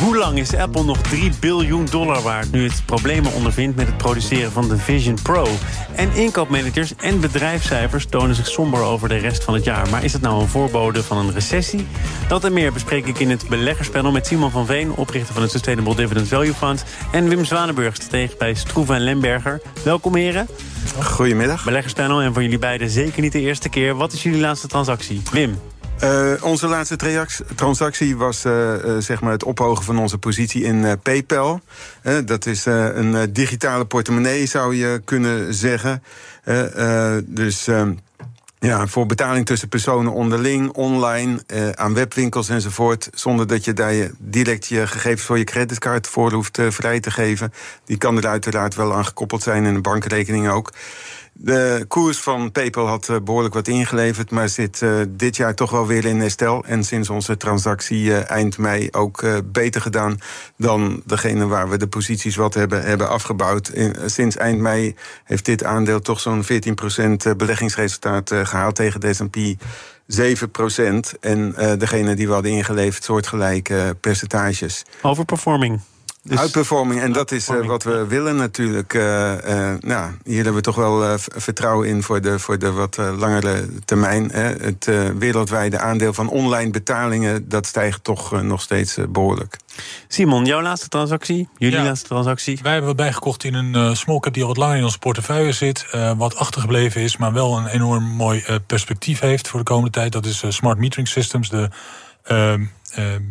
Hoe lang is Apple nog 3 biljoen dollar waard nu het problemen ondervindt met het produceren van de Vision Pro? En inkoopmanagers en bedrijfscijfers tonen zich somber over de rest van het jaar. Maar is het nou een voorbode van een recessie? Dat en meer bespreek ik in het beleggerspanel met Simon van Veen, oprichter van het Sustainable Dividend Value Fund, en Wim Zwanenburg, stratege bij Stroeven en Lemberger. Welkom heren. Goedemiddag. Beleggerspanel en voor jullie beiden zeker niet de eerste keer. Wat is jullie laatste transactie? Wim. Uh, onze laatste transactie was uh, uh, zeg maar het ophogen van onze positie in PayPal. dat is een digitale portemonnee, zou je kunnen zeggen. dus ehm, ja, voor betaling tussen personen onderling, online, aan webwinkels enzovoort. Zonder dat je daar je direct je gegevens voor je creditcard voor hoeft vrij te geven. Die kan er uiteraard wel aan gekoppeld zijn en een bankrekening ook. De koers van PayPal had eh, behoorlijk wat ingeleverd, maar zit uh, dit jaar toch wel weer in herstel. En sinds onze transactie uh, eind mei ook beter gedaan dan degene waar we de posities wat hebben, hebben afgebouwd. In, sinds eind mei heeft dit aandeel toch zo'n 14% beleggingsresultaat gehaald tegen de S&P 7% En degene die we hadden ingeleverd, soortgelijke percentages. Overperforming. Dus, Uitperforming, en dat is uh, wat we willen natuurlijk. Uh, uh, nou, hier hebben we toch wel vertrouwen in voor de, voor de wat langere termijn. Het wereldwijde aandeel van online betalingen, dat stijgt toch nog steeds behoorlijk. Simon, jouw laatste transactie? Jullie laatste transactie? Wij hebben wat bijgekocht in een small cap die al wat langer in onze portefeuille zit. wat achtergebleven is, maar wel een enorm mooi perspectief heeft voor de komende tijd. Dat is Smart Metering Systems, de ehm, uh,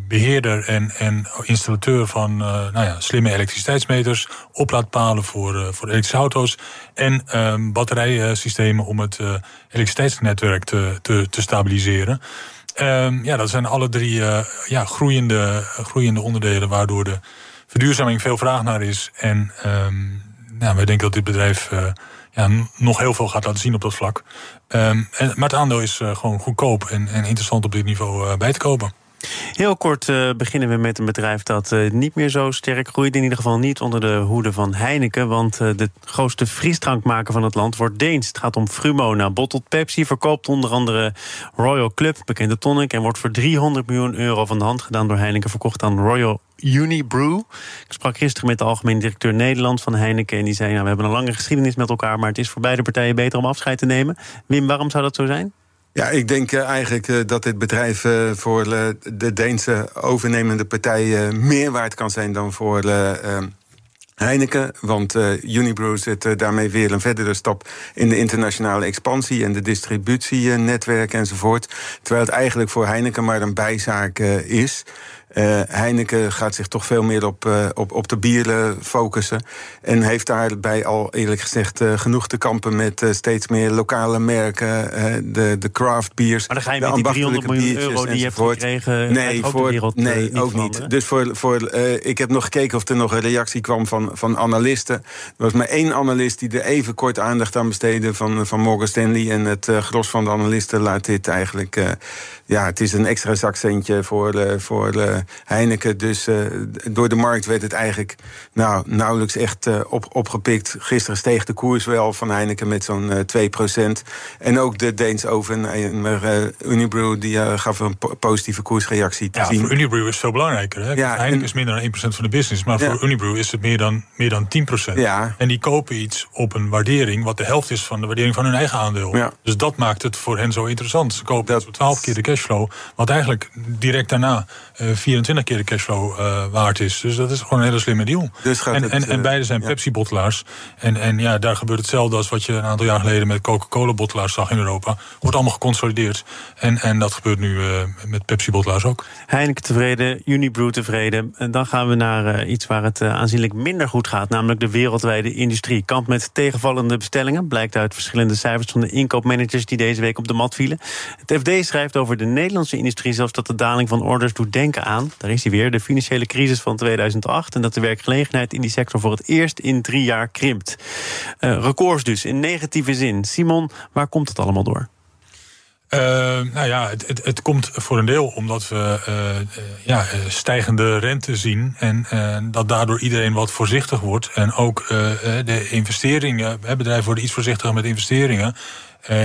beheerder en, en installateur van uh, nou ja, slimme elektriciteitsmeters, oplaadpalen voor, uh, voor elektrische auto's en ehm, batterijsystemen om het elektriciteitsnetwerk te, te, te stabiliseren. Um, ja, dat zijn alle drie ja, groeiende, groeiende onderdelen waardoor de verduurzaming veel vraag naar is. En um, nou, wij denken dat dit bedrijf ja, nog heel veel gaat laten zien op dat vlak. en, maar het aandeel is gewoon goedkoop en, en interessant op dit niveau bij te kopen. Heel kort uh, beginnen we met een bedrijf dat uh, niet meer zo sterk groeit. In ieder geval niet onder de hoede van Heineken. Want uh, de grootste frisdrankmaker van het land wordt Deens. Het gaat om Frumo. Bottled Pepsi verkoopt onder andere Royal Club, bekende tonic... en wordt voor 300 miljoen euro van de hand gedaan door Heineken... verkocht aan Royal Unibrew. Ik sprak gisteren met de algemeen directeur Nederland van Heineken... en die zei, nou, we hebben een lange geschiedenis met elkaar... maar het is voor beide partijen beter om afscheid te nemen. Wim, waarom zou dat zo zijn? Ja, ik denk uh, eigenlijk uh, dat dit bedrijf uh, voor de Deense overnemende partij meer waard kan zijn dan voor Heineken. Want Unibrew zet daarmee weer een verdere stap in de internationale expansie en de distributienetwerk enzovoort. Terwijl het eigenlijk voor Heineken maar een bijzaak is. Uh, Heineken gaat zich toch veel meer op, uh, op, op de bieren focussen. En heeft daarbij al eerlijk gezegd uh, genoeg te kampen met steeds meer lokale merken. de, de craft beers. Maar dan ga je met die 300 miljoen euro die je hebt gekregen nee, voor, wereld, nee ook niet. Dus voor, voor, ik heb nog gekeken of er nog een reactie kwam van, van analisten. Er was maar één analist die er even kort aandacht aan besteedde van, van Morgan Stanley. En het gros van de analisten laat dit eigenlijk ja, het is een extra zakcentje voor, voor Heineken. Dus uh, door de markt werd het eigenlijk nou, nauwelijks echt op, opgepikt. Gisteren steeg de koers wel van Heineken met zo'n 2%. En ook de Deens Oven, maar Unibrew, die gaf een positieve koersreactie te ja, zien. voor Unibrew is het veel belangrijker. Hè? Ja, Heineken is minder dan 1% van de business. Maar voor Unibrew is het meer dan, meer dan 10%. Ja. En die kopen iets op een waardering... wat de helft is van de waardering van hun eigen aandeel. Ja. Dus dat maakt het voor hen zo interessant. Ze kopen dat, 12 keer de cash cashflow. Wat eigenlijk direct daarna uh, eh, 24 keer de cashflow uh, waard is. Dus dat is gewoon een hele slimme deal. Dus en, het, en, en, beide zijn Pepsi-bottelaars. En, en ja, daar gebeurt hetzelfde als wat je een aantal jaar geleden met Coca-Cola-bottelaars zag in Europa. Wordt allemaal geconsolideerd. En, en dat gebeurt nu uh, met Pepsi-bottelaars ook. Heineken tevreden, Unibrew tevreden. En dan gaan we naar iets waar het aanzienlijk minder goed gaat. Namelijk de wereldwijde industrie. Kamp met tegenvallende bestellingen. Blijkt uit verschillende cijfers van de inkoopmanagers die deze week op de mat vielen. Het FD schrijft over de Nederlandse industrie zelfs dat de daling van orders doet denken aan Daar is hij weer, de financiële crisis van 2008... en dat de werkgelegenheid in die sector voor het eerst in drie jaar krimpt. Uh, records dus, in negatieve zin. Simon, waar komt het allemaal door? Uh, nou ja, het, het, komt voor een deel omdat we uh, ja, stijgende rente zien. En dat daardoor iedereen wat voorzichtig wordt. En ook de investeringen, bedrijven worden iets voorzichtiger met investeringen.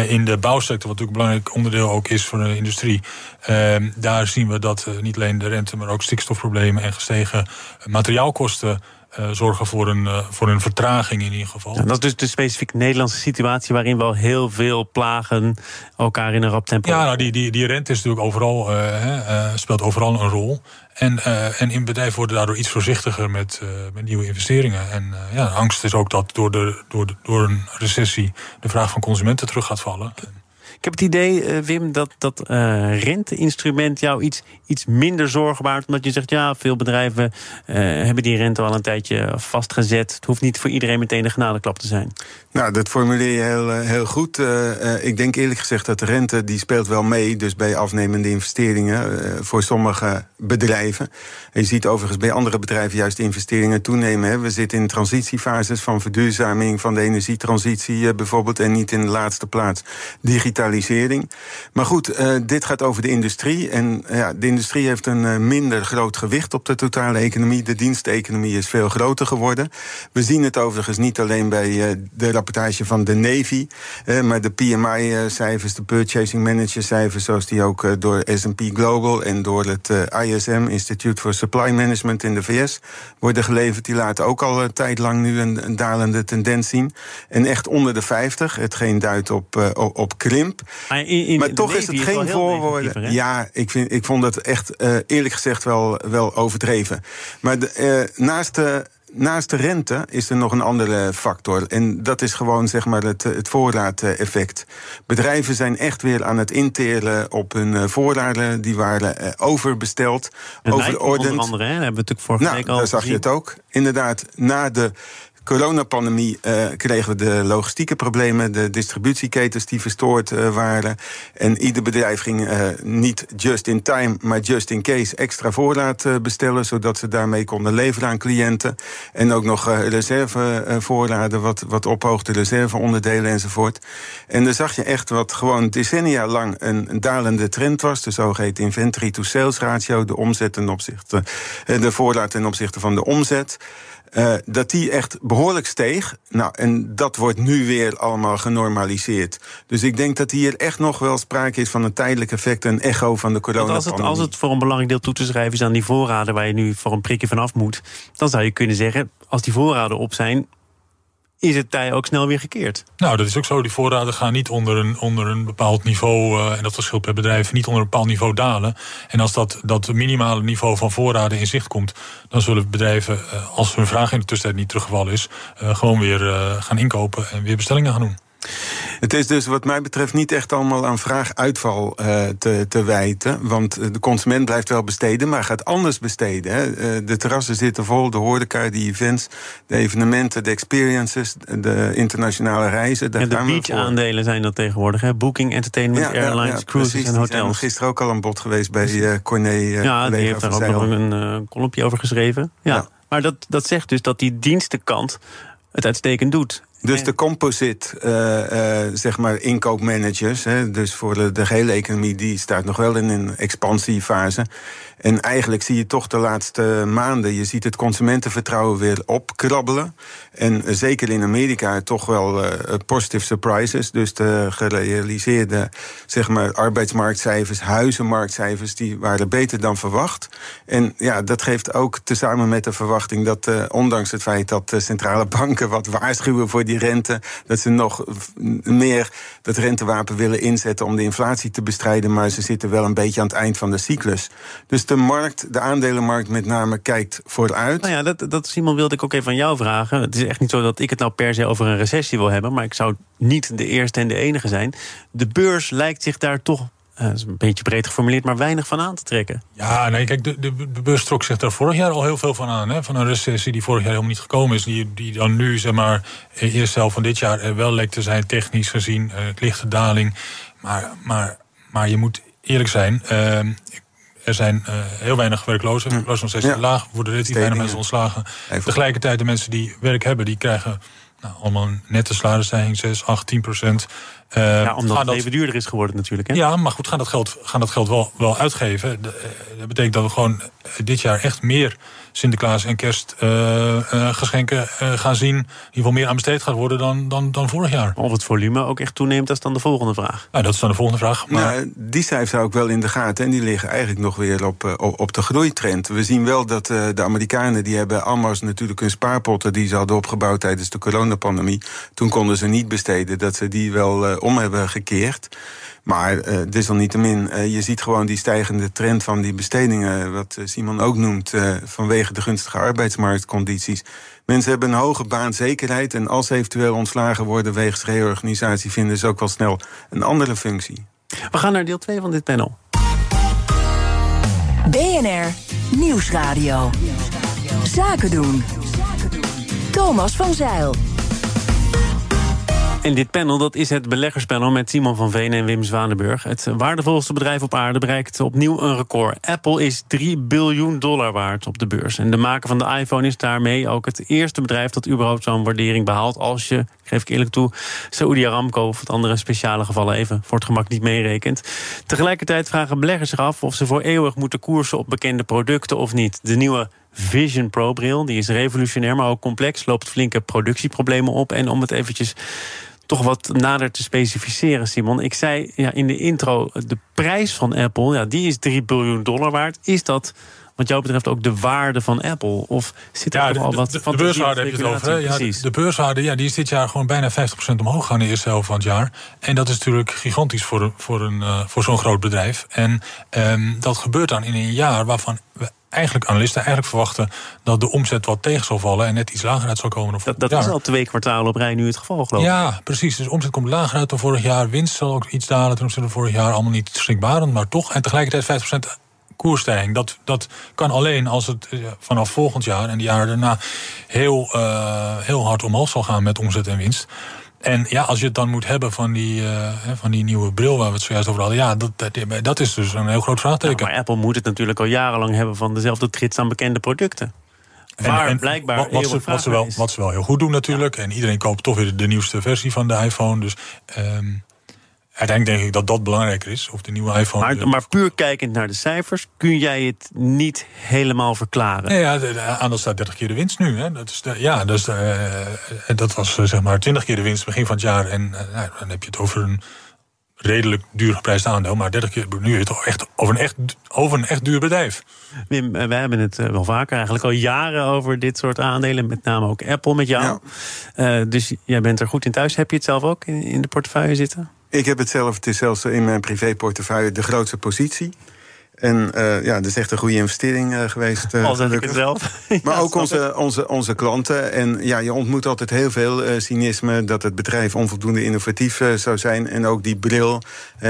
In de bouwsector, wat natuurlijk een belangrijk onderdeel ook is voor de industrie. Ehm, daar zien we dat niet alleen de rente, maar ook stikstofproblemen en gestegen materiaalkosten uh, zorgen voor een, uh, voor een vertraging in ieder geval. Ja, dat is dus de specifiek Nederlandse situatie waarin wel heel veel plagen elkaar in een rap tempo. Ja, nou, die, die, die rente is natuurlijk overal, uh, speelt overal een rol. En, en in bedrijven worden daardoor iets voorzichtiger met, met nieuwe investeringen. En ja, angst is ook dat door, de, door, de, door een recessie de vraag van consumenten terug gaat vallen. Ik heb het idee, uh, Wim, dat dat uh, renteinstrument jou iets, iets minder zorgen baart. Omdat je zegt, ja, veel bedrijven uh, hebben die rente al een tijdje vastgezet. Het hoeft niet voor iedereen meteen de genadeklap te zijn. Nou, dat formuleer je heel, heel goed. ik denk eerlijk gezegd dat de rente die speelt wel mee. Dus bij afnemende investeringen voor sommige bedrijven. En je ziet overigens bij andere bedrijven juist investeringen toenemen. We zitten in transitiefases van verduurzaming van de energietransitie bijvoorbeeld. En niet in de laatste plaats digitalisering maar goed, uh, dit gaat over de industrie. En uh, ja, de industrie heeft een uh, minder groot gewicht op de totale economie. De diensteconomie is veel groter geworden. We zien het overigens niet alleen bij de rapportage van de Navy, maar de PMI-cijfers, de Purchasing Manager-cijfers, zoals die ook door SP Global en door het ISM, Institute for Supply Management in de VS, worden geleverd. Die laten ook al een tijd lang nu een, een dalende tendens zien. En echt onder de 50, hetgeen duidt op, op krimp. Maar, in, maar toch is het geen voorwoorden. Ja, ik, vind, ik vond het echt uh, eerlijk gezegd wel, wel overdreven. Maar de, uh, naast de. Naast de rente is er nog een andere factor. En dat is gewoon zeg maar, het, het voorraadeffect. Bedrijven zijn echt weer aan het interen op hun voorraden. Die waren overbesteld. Overordend. Onder andere, hè? hebben we natuurlijk vorige nou, week al Daar zag je het ook. Inderdaad, na de coronapandemie uh, kregen we de logistieke problemen, de distributieketens die verstoord uh, waren. En ieder bedrijf ging uh, niet just in time, maar just in case extra voorraad bestellen, zodat ze daarmee konden leveren aan cliënten. En ook nog reservevoorraden, wat, wat ophoogde reserveonderdelen enzovoort. En dan zag je echt wat gewoon decennia lang een, dalende trend was, de zogeheten inventory to sales ratio, de omzet ten opzichte, de voorraad ten opzichte van de omzet. Uh, dat die echt behoorlijk steeg. Nou, en dat wordt nu weer allemaal genormaliseerd. Dus ik denk dat hier echt nog wel sprake is van een tijdelijk effect, een echo van de corona. Als het, als het voor een belangrijk deel toe te schrijven is aan die voorraden waar je nu voor een prikje vanaf moet, dan zou je kunnen zeggen: als die voorraden op zijn, is het tij ook snel weer gekeerd. Nou, dat is ook zo. Die voorraden gaan niet onder een, onder een bepaald niveau... Uh, en dat verschilt per bedrijf, niet onder een bepaald niveau dalen. En als dat, dat minimale niveau van voorraden in zicht komt... dan zullen bedrijven, uh, als hun vraag in de tussentijd niet teruggevallen is... Uh, gewoon weer gaan inkopen en weer bestellingen gaan doen. Het is dus wat mij betreft niet echt allemaal aan vraaguitval uh, te, te wijten. Want de consument blijft wel besteden, maar gaat anders besteden. Hè. Uh, de terrassen zitten vol, de horeca, de events, de evenementen, de experiences, de internationale reizen. Daar en de beach-aandelen zijn dat tegenwoordig. Hè? Booking, entertainment, ja, airlines, ja, cruises precies, en hotels. Zijn gisteren ook al aan bod geweest bij uh, Corné. ja, die heeft daar ook nog een uh, over geschreven. Ja. Maar dat, dat zegt dus dat die dienstenkant het uitstekend doet. Dus de composite, uh, uh, zeg maar, inkoopmanagers, hè, dus voor de, de gehele economie, die staat nog wel in een expansiefase. En eigenlijk zie je toch de laatste maanden, je ziet het consumentenvertrouwen weer opkrabbelen. En zeker in Amerika toch wel uh, positive surprises. Dus de gerealiseerde zeg maar, arbeidsmarktcijfers, huizenmarktcijfers, die waren beter dan verwacht. En ja, dat geeft ook tezamen met de verwachting dat, uh, ondanks het feit dat de centrale banken wat waarschuwen voor die rente, dat ze nog meer dat rentewapen willen inzetten om de inflatie te bestrijden. Maar ze zitten wel een beetje aan het eind van de cyclus. Dus de markt, de aandelenmarkt met name, kijkt vooruit. Nou ja, dat, dat Simon wilde ik ook even aan jou vragen. Het is echt niet zo dat ik het nou per se over een recessie wil hebben, maar ik zou niet de eerste en de enige zijn. De beurs lijkt zich daar toch uh, is een beetje breed geformuleerd, maar weinig van aan te trekken. Ja, nee, kijk, de, de, de beurs trok zich daar vorig jaar al heel veel van aan. Hè? Van een recessie die vorig jaar helemaal niet gekomen is. Die, die dan nu, zeg maar, eerst zelf van dit jaar er wel leek te zijn, technisch gezien, uh, lichte daling. Maar, maar, maar je moet eerlijk zijn. Uh, er zijn heel weinig werklozen. Werklozen nog steeds ja. laag. Er worden relatief weinig mensen ontslagen. Tegelijkertijd de mensen die werk hebben, die krijgen nou, allemaal een nette salarisstijging, 6, 8, 10 procent. Uh, ja, omdat het even duurder is geworden natuurlijk. Hè? Ja, maar goed, gaan dat geld, gaan dat geld wel, wel uitgeven. Dat betekent dat we gewoon dit jaar echt meer Sinterklaas en kerstgeschenken uh, uh, gaan zien. In ieder geval meer aan besteed gaat worden dan, dan, dan vorig jaar. Of het volume ook echt toeneemt, dat is dan de volgende vraag. Nou, dat is dan de volgende vraag. Maar... Nou, die cijfers hou ik wel in de gaten. En die liggen eigenlijk nog weer op, op de groeitrend. We zien wel dat uh, de Amerikanen, die hebben allemaal natuurlijk hun spaarpotten... die ze hadden opgebouwd tijdens de coronapandemie. Toen konden ze niet besteden, dat ze die wel uh, om hebben gekeerd. Maar uh, desalniettemin, uh, je ziet gewoon die stijgende trend van die bestedingen, wat Simon ook noemt, uh, vanwege de gunstige arbeidsmarktcondities. Mensen hebben een hoge baanzekerheid en als ze eventueel ontslagen worden wegens reorganisatie, vinden ze ook wel snel een andere functie. We gaan naar deel 2 van dit panel. BNR Nieuwsradio. Zaken doen. Thomas van Zeil. En dit panel dat is het beleggerspanel met Simon van Veen en Wim Zwanenburg. Het waardevolste bedrijf op aarde bereikt opnieuw een record. Apple is 3 biljoen dollar waard op de beurs. En de maker van de iPhone is daarmee ook het eerste bedrijf dat überhaupt zo'n waardering behaalt. Als je, geef ik eerlijk toe, Saudi Aramco of het andere speciale gevallen even voor het gemak niet meerekent. Tegelijkertijd vragen beleggers zich af of ze voor eeuwig moeten koersen op bekende producten of niet. De nieuwe Vision Pro bril, die is revolutionair, maar ook complex, loopt flinke productieproblemen op. En om het eventjes toch wat nader te specificeren, Simon. Ik zei ja, in de intro, de prijs van Apple, ja, die is 3 biljoen dollar waard. Is dat wat jou betreft ook de waarde van Apple? Of zit er ja, al wat de, de, de beurswaarde heb je het over. Hè? Ja, de, de, beurswaarde ja, die is dit jaar gewoon bijna 50% omhoog gegaan in de eerste helft van het jaar. En dat is natuurlijk gigantisch voor, voor, een, uh, voor zo'n groot bedrijf. En um, dat gebeurt dan in een jaar waarvan we eigenlijk analisten eigenlijk verwachten dat de omzet wat tegen zal vallen en net iets lager uit zal komen. Dat, dat is al twee kwartalen op rij nu het geval, geloof ik. Ja, precies. Dus omzet komt lager uit dan vorig jaar. Winst zal ook iets dalen ten opzichte van vorig jaar. Allemaal niet schrikbarend, maar toch. En tegelijkertijd 50% koersstijging. Dat, dat kan alleen als het eh, vanaf volgend jaar en de jaren daarna heel, uh, heel hard omhoog zal gaan met omzet en winst. En ja, als je het dan moet hebben van die, uh, van die nieuwe bril waar we het zojuist over hadden, ja, dat, dat, dat is dus een heel groot vraagteken. maar Apple moet het natuurlijk al jarenlang hebben van dezelfde trits aan bekende producten. Waar en, blijkbaar wat, wat, ze, wat, ze wel, wat ze wel heel goed doen natuurlijk. En iedereen koopt toch weer de nieuwste versie van de iPhone. Dus um, uiteindelijk denk ik dat dat belangrijker is. Of de nieuwe iPhone. Maar, maar puur kijkend naar de cijfers, kun jij het niet helemaal verklaren? Nee, ja, de, de aandeel staat 30 keer de winst nu. Hè. Dat, is de, ja, dus de, uh, dat was uh, zeg maar 20 keer de winst begin van het jaar. En uh, nou, dan heb je het over een redelijk duur geprijsd aandeel. Maar 30 keer, nu het echt over een echt, over een echt duur bedrijf. Wim, we hebben het wel vaker, eigenlijk al jaren over dit soort aandelen. Met name ook Apple met jou. Ja. dus jij bent er goed in thuis. Heb je het zelf ook in, in de portefeuille zitten? Ik heb het zelf, het is zelfs in mijn privéportefeuille de grootste positie. En uh, ja, dat is echt een goede investering uh, geweest. Uh, Al zeg ik het zelf. Maar ook onze, onze, onze klanten. En ja, je ontmoet altijd heel veel cynisme... dat het bedrijf onvoldoende innovatief zou zijn. En ook die bril,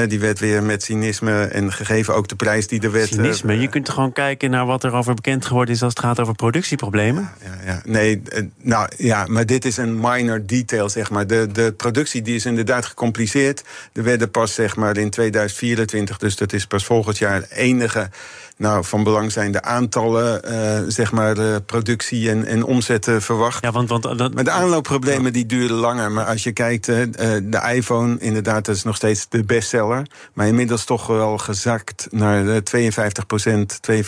die werd weer met cynisme... en gegeven ook de prijs die er werd... Cynisme? je kunt gewoon kijken naar wat er over bekend geworden is... als het gaat over productieproblemen? Ja, ja, nee, nou ja, maar dit is een minor detail, zeg maar. De, de productie die is inderdaad gecompliceerd. Er werden pas, zeg maar, in 2024... dus dat is pas volgend jaar... één enige nou, van belang zijn de aantallen, uh, zeg maar, de productie en, en omzetten verwacht. Ja, want, want, dat, maar de aanloopproblemen die duren langer. Maar als je kijkt, de iPhone, inderdaad, dat is nog steeds de bestseller. Maar inmiddels toch wel gezakt naar de 52 procent, 52,5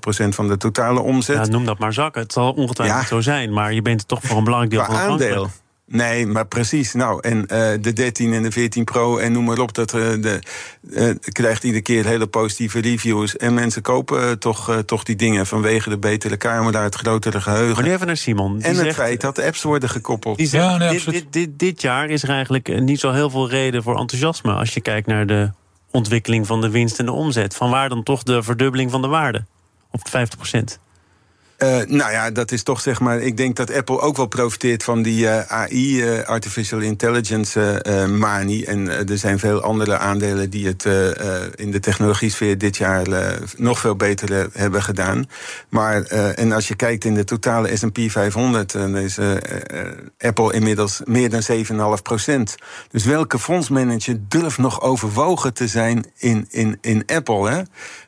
procent van de totale omzet. Ja, noem dat maar zakken. Het zal ongetwijfeld zo zijn. Maar je bent toch voor een belangrijk deel van aandeel. Nee, maar precies. Nou, en uh, de 13 en de 14 Pro en noem maar op, dat uh, de, uh, krijgt iedere keer hele positieve reviews. En mensen kopen toch, toch die dingen vanwege de betere camera, het grotere geheugen. Maar even naar Simon. en het feit dat de apps worden gekoppeld. Die zegt, ja, nee, dit, dit, dit, dit, jaar is er eigenlijk niet zo heel veel reden voor enthousiasme als je kijkt naar de ontwikkeling van de winst en de omzet. Vanwaar dan toch de verdubbeling van de waarde op 50 procent? Uh, nou ja, dat is toch zeg maar. Ik denk dat Apple ook wel profiteert van die uh, AI, uh, Artificial Intelligence manie. En er zijn veel andere aandelen die het in de technologie-sfeer dit jaar nog veel beter hebben gedaan. Maar en als je kijkt in de totale SP 500, dan is Apple inmiddels meer dan 7,5 procent. Dus welke fondsmanager durft nog overwogen te zijn in, in, in Apple? Hè?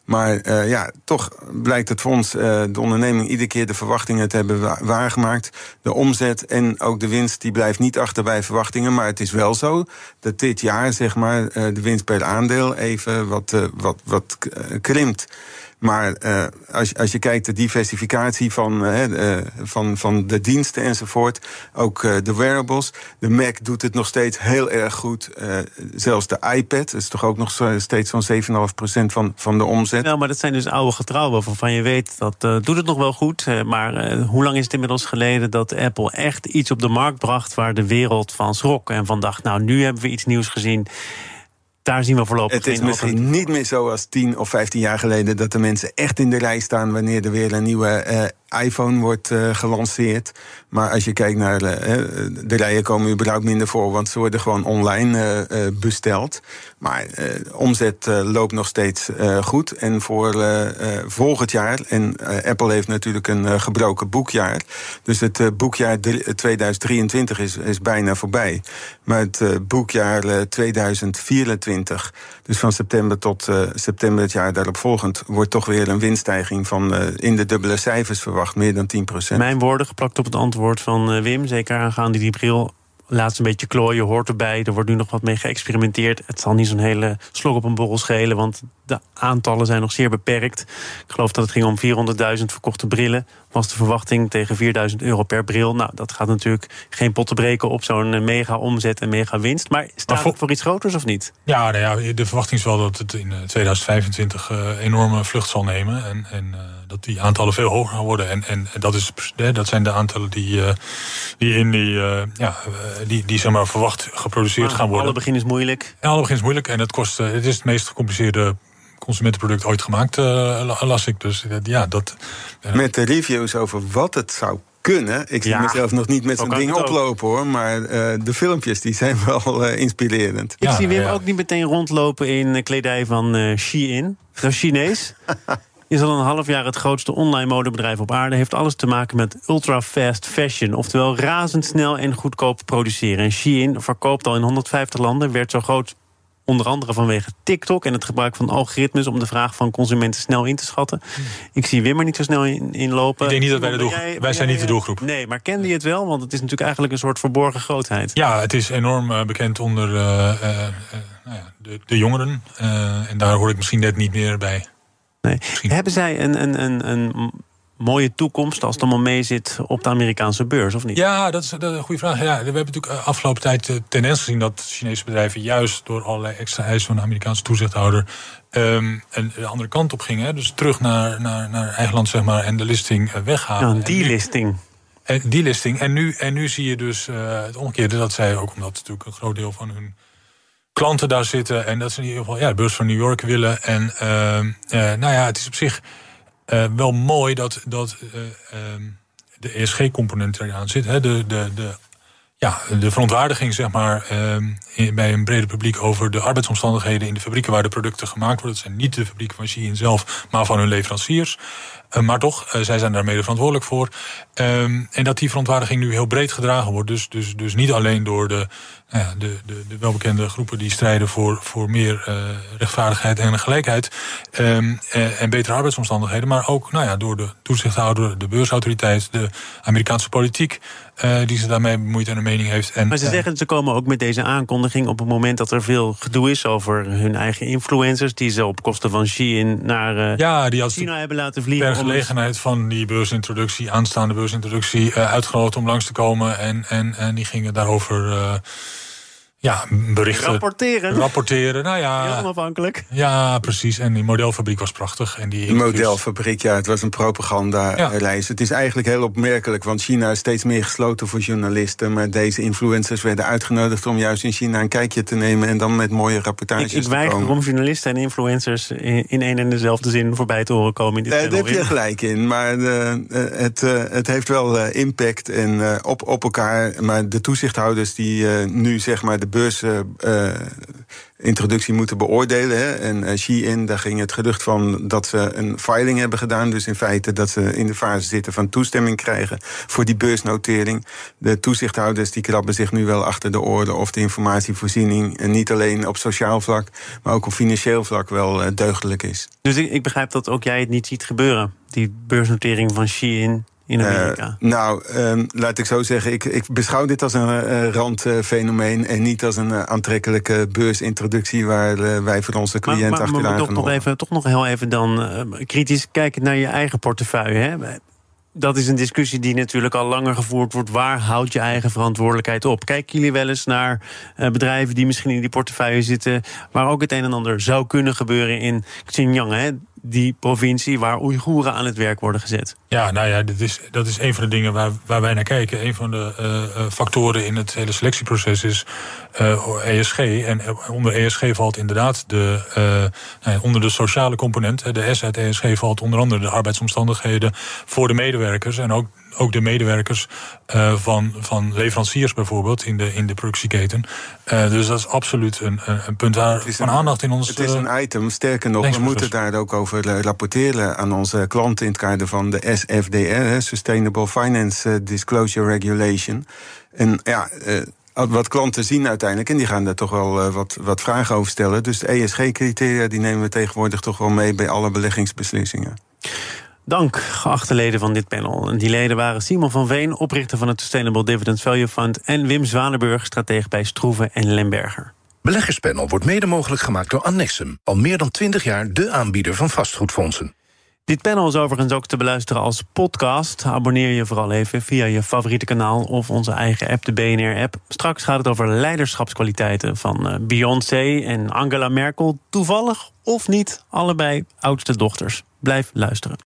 Maar uh, ja, toch blijkt het fonds, uh, de onderneming, iedere keer de verwachtingen te hebben waargemaakt. De omzet en ook de winst, die blijft niet achter bij verwachtingen. Maar het is wel zo dat dit jaar, zeg maar, uh, de winst per aandeel even wat, wat, wat krimpt. Maar uh, als, als je kijkt de diversificatie van, uh, van, van de diensten enzovoort, ook de wearables. De Mac doet het nog steeds heel erg goed. zelfs de iPad is toch ook nog steeds zo'n 7,5% van, van de omzet. Nou, maar dat zijn dus oude getrouwen waarvan je weet dat doet het nog wel goed. maar hoe lang is het inmiddels geleden dat Apple echt iets op de markt bracht waar de wereld van schrok en van dacht, nou nu hebben we iets nieuws gezien daar zien we voorlopig Het is misschien niet meer zo als 10 of 15 jaar geleden... dat de mensen echt in de rij staan wanneer er weer een nieuwe uh, iPhone wordt uh, gelanceerd. Maar als je kijkt naar uh, de rijen komen überhaupt minder voor... want ze worden gewoon online besteld. Maar omzet loopt nog steeds goed. En voor volgend jaar... en Apple heeft natuurlijk een gebroken boekjaar... dus het boekjaar 2023 is, is bijna voorbij. Maar het boekjaar 2024 dus van september tot september het jaar daarop volgend wordt toch weer een winststijging van in de dubbele cijfers verwacht, meer dan 10% Mijn woorden geplakt op het antwoord van uh, Wim, zeker aangaande die bril laatst een beetje klooien hoort erbij. Er wordt nu nog wat mee geëxperimenteerd. Het zal niet zo'n hele slok op een borrel schelen, want de aantallen zijn nog zeer beperkt. Ik geloof dat het ging om 400.000 verkochte brillen. Was de verwachting tegen 4000 euro per bril. Nou, dat gaat natuurlijk geen pot te breken op zo'n eh, mega omzet en mega winst. Maar staat het voor iets groters of niet? Ja, nou ja, de verwachting is wel dat het in 2025 uh, eh, enorme vlucht zal nemen. En, en uh, dat die aantallen veel hoger gaan worden. En, en dat, is, dat zijn de aantallen die, uh, die in die, ja, die, die zeg maar, verwacht geproduceerd gaan worden. Alle begin is moeilijk. Ja, alle begin is moeilijk. En het, kost, het is het meest gecompliceerde consumentenproduct ooit gemaakt, uh, las ik. Dus ja, dat. Met de reviews over wat het zou kunnen. Ik zie mezelf nog niet met zo'n ding oplopen hoor. Maar uh, de filmpjes die zijn wel uh, inspirerend. Ik zie Wim ook niet meteen rondlopen in kledij van uh, Shein. Dat is Chinees. is al een half jaar het grootste online modebedrijf op aarde. Heeft alles te maken met ultra-fast fashion. Oftewel razendsnel en goedkoop produceren. En Shein verkoopt al in 150 landen. Werd zo groot onder andere vanwege TikTok en het gebruik van algoritmes om de vraag van consumenten snel in te schatten. Ik zie Wimmer niet zo snel inlopen. Ik denk niet dat wij de doelgroep. Wij zijn niet de doelgroep. Nee, maar kende je het wel? Want het is natuurlijk eigenlijk een soort verborgen grootheid. Ja, het is enorm uh, bekend onder uh, uh, nou ja, de, de, jongeren. en daar hoor ik misschien net niet meer bij. Nee. Hebben zij een, een, een, een mooie toekomst als het allemaal mee zit op de Amerikaanse beurs, of niet? Ja, dat is, dat is een goede vraag. Ja, we hebben natuurlijk eh, afgelopen tijd de tendens gezien dat Chinese bedrijven juist door allerlei extra eisen van de Amerikaanse toezichthouder um, en de andere kant op gingen. Dus terug naar, naar, naar eigen land, zeg maar, en de listing eh, weghalen. Ja, die listing. En die listing. En nu, en nu zie je dus uh, het omgekeerde. Dat zij ook, omdat natuurlijk een groot deel van hun klanten daar zitten. En dat ze in ieder geval ja, de beurs van New York willen. En uh, nou ja, het is op zich uh, wel mooi dat, dat uh, de ESG-component eraan zit. Hè? De, de, de, ja, de verontwaardiging zeg maar, uh, bij een brede publiek over de arbeidsomstandigheden in de fabrieken waar de producten gemaakt worden. Dat zijn niet de fabrieken van Shein zelf, maar van hun leveranciers. Uh, maar toch, uh, zij zijn daar mede verantwoordelijk voor. Um, en dat die verontwaardiging nu heel breed gedragen wordt. Dus, dus, dus niet alleen door de nou ja, de, de, de welbekende groepen die strijden voor, voor meer uh, rechtvaardigheid en gelijkheid. Um, uh, en betere arbeidsomstandigheden. Maar ook nou ja, door de toezichthouder, de beursautoriteit, de Amerikaanse politiek. Uh, die zich daarmee bemoeit en een mening heeft. En, maar ze zeggen, ze komen ook met deze aankondiging op het moment dat er veel gedoe is over hun eigen influencers. Die ze op kosten van Shein naar ja, die China hebben laten vliegen. Gelegenheid van die beursintroductie, aanstaande beursintroductie, uitgenodigd om langs te komen. En, en, en die gingen daarover Ja, berichten. Rapporteren. Rapporteren, nou ja. Heel onafhankelijk. Ja, precies. En die modelfabriek was prachtig. En die modelfabriek, ja, het was een propagandareis. Het is eigenlijk heel opmerkelijk, want China is steeds meer gesloten voor journalisten. Maar deze influencers werden uitgenodigd om juist in China een kijkje te nemen en dan met mooie rapportages Ik, ik weiger om journalisten en influencers in in één en dezelfde zin voorbij te horen komen in dit Nee, daar heb je gelijk in. Maar eh, eh, het, eh, het heeft wel impact en, op, op elkaar. Maar de toezichthouders die nu zeg maar de beursintroductie moeten beoordelen. Hè, en eh, Shein, daar ging het gerucht van dat ze een filing hebben gedaan. Dus in feite dat ze in de fase zitten van toestemming krijgen voor die beursnotering. De toezichthouders die krabben zich nu wel achter de oren of de informatievoorziening en niet alleen op sociaal vlak, maar ook op financieel vlak wel eh, deugdelijk is. Dus ik, ik begrijp dat ook jij het niet ziet gebeuren. Die beursnotering van Shein in Amerika. Eh, nou, ehm, laat ik zo zeggen, ik, ik beschouw dit als een eh, randfenomeen en niet als een eh, aantrekkelijke beursintroductie waar eh, wij voor onze maar, cliënten maar, maar achteraan toch, nog even, toch nog heel even dan eh, kritisch kijken naar je eigen portefeuille. Hè? Dat is een discussie die natuurlijk al langer gevoerd wordt. Waar houd je eigen verantwoordelijkheid op? Kijken jullie wel eens naar eh, bedrijven die misschien in die portefeuille zitten... waar ook het een en ander zou kunnen gebeuren in Xinjiang... Hè? Die provincie waar Oeigoeren aan het werk worden gezet? Ja, nou ja, dit is, dat is een van de dingen waar, waar wij naar kijken. Een van de uh, factoren in het hele selectieproces is ESG. En onder ESG valt inderdaad de, nou, onder de sociale component. De S uit ESG valt onder andere de arbeidsomstandigheden voor de medewerkers. En ook, ook de medewerkers uh, van, van leveranciers bijvoorbeeld in de, in de productieketen. Uh, dus dat is absoluut een, een punt waar van aandacht in ons. Het is een item. Sterker nog, we moeten daar ook over rapporteren aan onze klanten in het kader van de SFDR, Sustainable Finance Disclosure Regulation. En ja. Wat klanten zien uiteindelijk, en die gaan daar toch wel wat, wat vragen over stellen. Dus de ESG-criteria die nemen we tegenwoordig toch wel mee bij alle beleggingsbeslissingen. Dank, geachte leden van dit panel. En die leden waren Simon van Veen, oprichter van het Sustainable Dividend Value Fund... en Wim Zwanenburg, stratege bij Stroeven en Lemberger. Beleggerspanel wordt mede mogelijk gemaakt door Annexum. Al meer dan 20 jaar de aanbieder van vastgoedfondsen. Dit panel is overigens ook te beluisteren als podcast. Abonneer je vooral even via je favoriete kanaal of onze eigen app, de BNR-app. Straks gaat het over leiderschapskwaliteiten van Beyoncé en Angela Merkel. Toevallig of niet, allebei oudste dochters. Blijf luisteren.